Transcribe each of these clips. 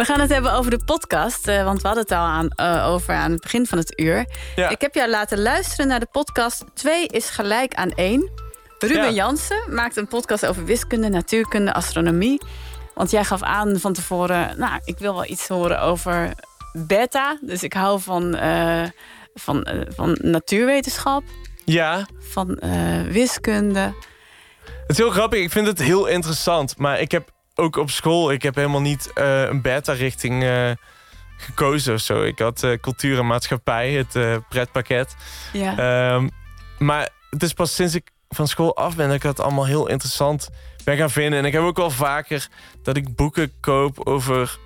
We gaan het hebben over de podcast. eh, want we hadden het al aan, eh, over aan het begin van het uur. Ja. Ik heb jou laten luisteren naar de podcast 2 is gelijk aan 1. Ruben Ja. Jansen maakt een podcast over wiskunde, natuurkunde, astronomie. Want jij gaf aan van tevoren... nou, ik wil wel iets horen over beta. Dus ik hou van, eh, van, van natuurwetenschap, Ja, van wiskunde. het is heel grappig. Ik vind het heel interessant. Maar ik heb ook op school... Ik heb helemaal niet eh, een beta-richting eh, gekozen of zo. Ik had eh, cultuur en maatschappij, het pretpakket. Ja. Ehm, maar het is pas sinds ik van school af ben... dat ik het allemaal heel interessant ben gaan vinden. En ik heb ook wel vaker dat ik boeken koop over...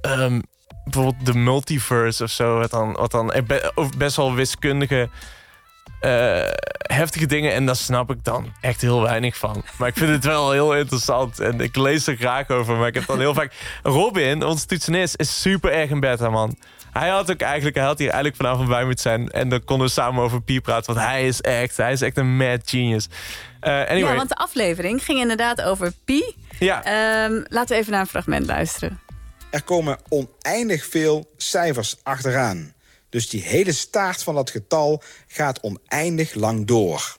ehm, bijvoorbeeld de multiverse of zo. Wat dan, wat dan best wel wiskundige... eh, heftige dingen en daar snap ik dan echt heel weinig van. Maar ik vind het wel heel interessant en ik lees er graag over. Maar ik heb dan heel vaak... Robin, onze toetsenist, is super erg een beta, man. Hij had ook eigenlijk, hij had hier eigenlijk vanavond bij moeten zijn. En dan konden we samen over Pi praten. Want hij is echt, hij is echt een mad genius. Eh, anyway, ja, want de aflevering ging inderdaad over pi. ja. Ehm, laten we even naar een fragment luisteren. Er komen oneindig veel cijfers achteraan. Dus die hele staart van dat getal gaat oneindig lang door.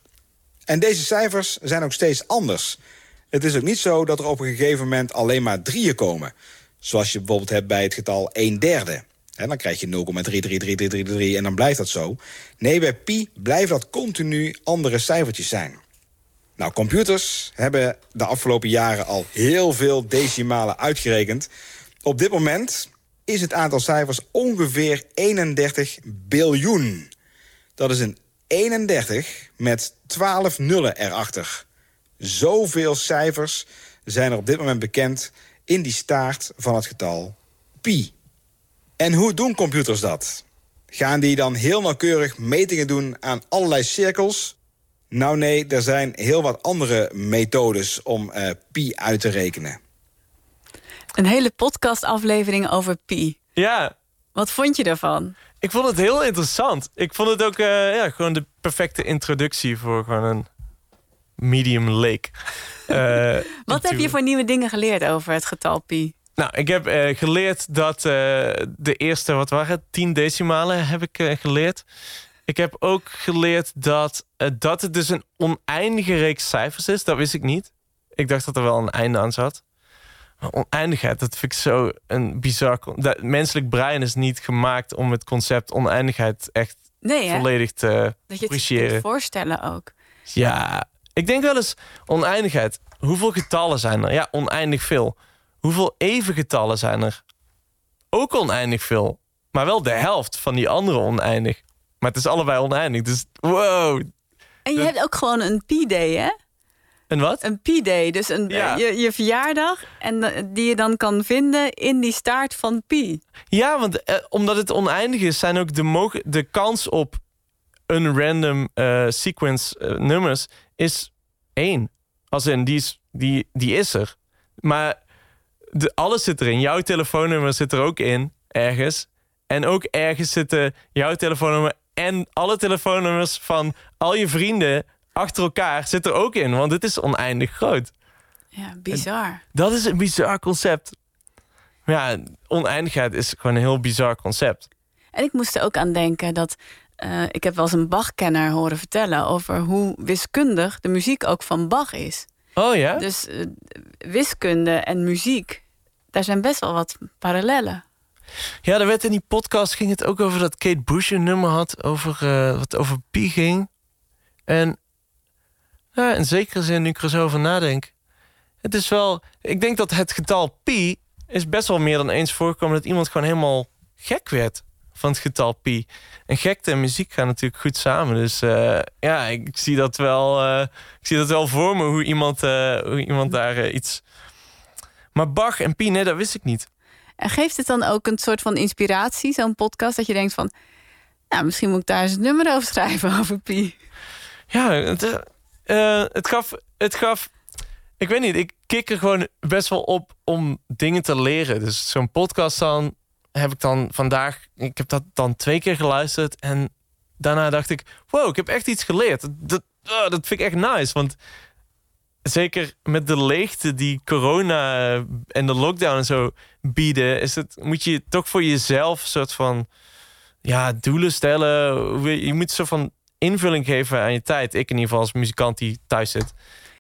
En deze cijfers zijn ook steeds anders. Het is ook niet zo dat er op een gegeven moment alleen maar drieën komen. Zoals je bijvoorbeeld hebt bij het getal 1 derde. En dan krijg je 0,33333 en dan blijft dat zo. Nee, bij pi blijft dat continu andere cijfertjes zijn. Nou, computers hebben de afgelopen jaren al heel veel decimalen uitgerekend. Op dit moment is het aantal cijfers ongeveer 31 biljoen. Dat is een 31 met 12 nullen erachter. Zoveel cijfers zijn er op dit moment bekend in die staart van het getal pi. En hoe doen computers dat? Gaan die dan heel nauwkeurig metingen doen aan allerlei cirkels? Nou nee, er zijn heel wat andere methodes om eh, pi uit te rekenen. Een hele podcastaflevering over pi. ja, Wat vond je daarvan? ik vond het heel interessant. Ik vond het ook eh, ja, gewoon de perfecte introductie voor gewoon een medium lake. Eh, Wat heb je voor nieuwe dingen geleerd over het getal pi? Nou, ik heb eh, geleerd dat de eerste, wat waren het, 10 decimalen heb ik geleerd. Ik heb ook geleerd dat, dat het dus een oneindige reeks cijfers is. Dat wist ik niet. Ik dacht dat er wel een einde aan zat. Oneindigheid, dat vind ik zo een bizar... Dat menselijk brein is niet gemaakt om het concept oneindigheid echt Nee, volledig te Dat je het je appreciëren. kunt voorstellen ook. Ja, ik denk wel eens oneindigheid. Hoeveel getallen zijn er? Ja, oneindig veel. Hoeveel even getallen zijn er? Ook oneindig veel. Maar wel de helft van die andere oneindig. Maar het is allebei oneindig. Dus wow. En je Dat- hebt ook gewoon een pi-day, hè? En wat? Een pi-day, dus een, Ja. je, je verjaardag... en eh, die je dan kan vinden in die staart van pi. Ja, want eh, omdat het oneindig is, zijn ook de, de kans op een random eh, sequence eh, nummers is één. Als in, die is, die, die is er. Maar de, alles zit erin. Jouw telefoonnummer zit er ook in, ergens. En ook ergens zitten jouw telefoonnummer en alle telefoonnummers van al je vrienden achter elkaar zit er ook in. Want het is oneindig groot. Ja, bizar. Dat is een bizar concept. Maar ja, oneindigheid is gewoon een heel bizar concept. En ik moest er ook aan denken dat... eh, ik heb wel eens een Bach-kenner horen vertellen... over hoe wiskundig de muziek ook van Bach is. Oh ja? Dus eh, wiskunde en muziek, daar zijn best wel wat parallellen. Ja, er werd in die podcast ging het ook over dat Kate Bush een nummer had over eh, wat over pi ging. En ja, in zekere zin, nu ik er zo over nadenk, het is wel. Ik denk dat het getal pi is best wel meer dan eens voorkomen dat iemand gewoon helemaal gek werd van het getal pi. En gekte en muziek gaan natuurlijk goed samen. Dus eh, ja, ik zie dat wel. eh, ik zie dat wel voor me hoe iemand, eh, hoe iemand daar iets. Maar Bach en pi, nee, dat wist ik niet. En geeft het dan ook een soort van inspiratie, zo'n podcast, dat je denkt van, nou, misschien moet ik daar eens een nummer over schrijven over Pi. Ja, het, eh, het, gaf, het gaf... Ik weet niet, ik kik er gewoon best wel op om dingen te leren. Dus zo'n podcast dan heb ik dan vandaag... Ik heb dat dan twee keer geluisterd. En daarna dacht ik, wow, ik heb echt iets geleerd. Dat, oh, dat vind ik echt nice, want... Zeker met de leegte die corona en de lockdown en zo bieden, is het, moet je toch voor jezelf een soort van ja, doelen stellen. Je moet zo van invulling geven aan je tijd. Ik in ieder geval als muzikant die thuis zit.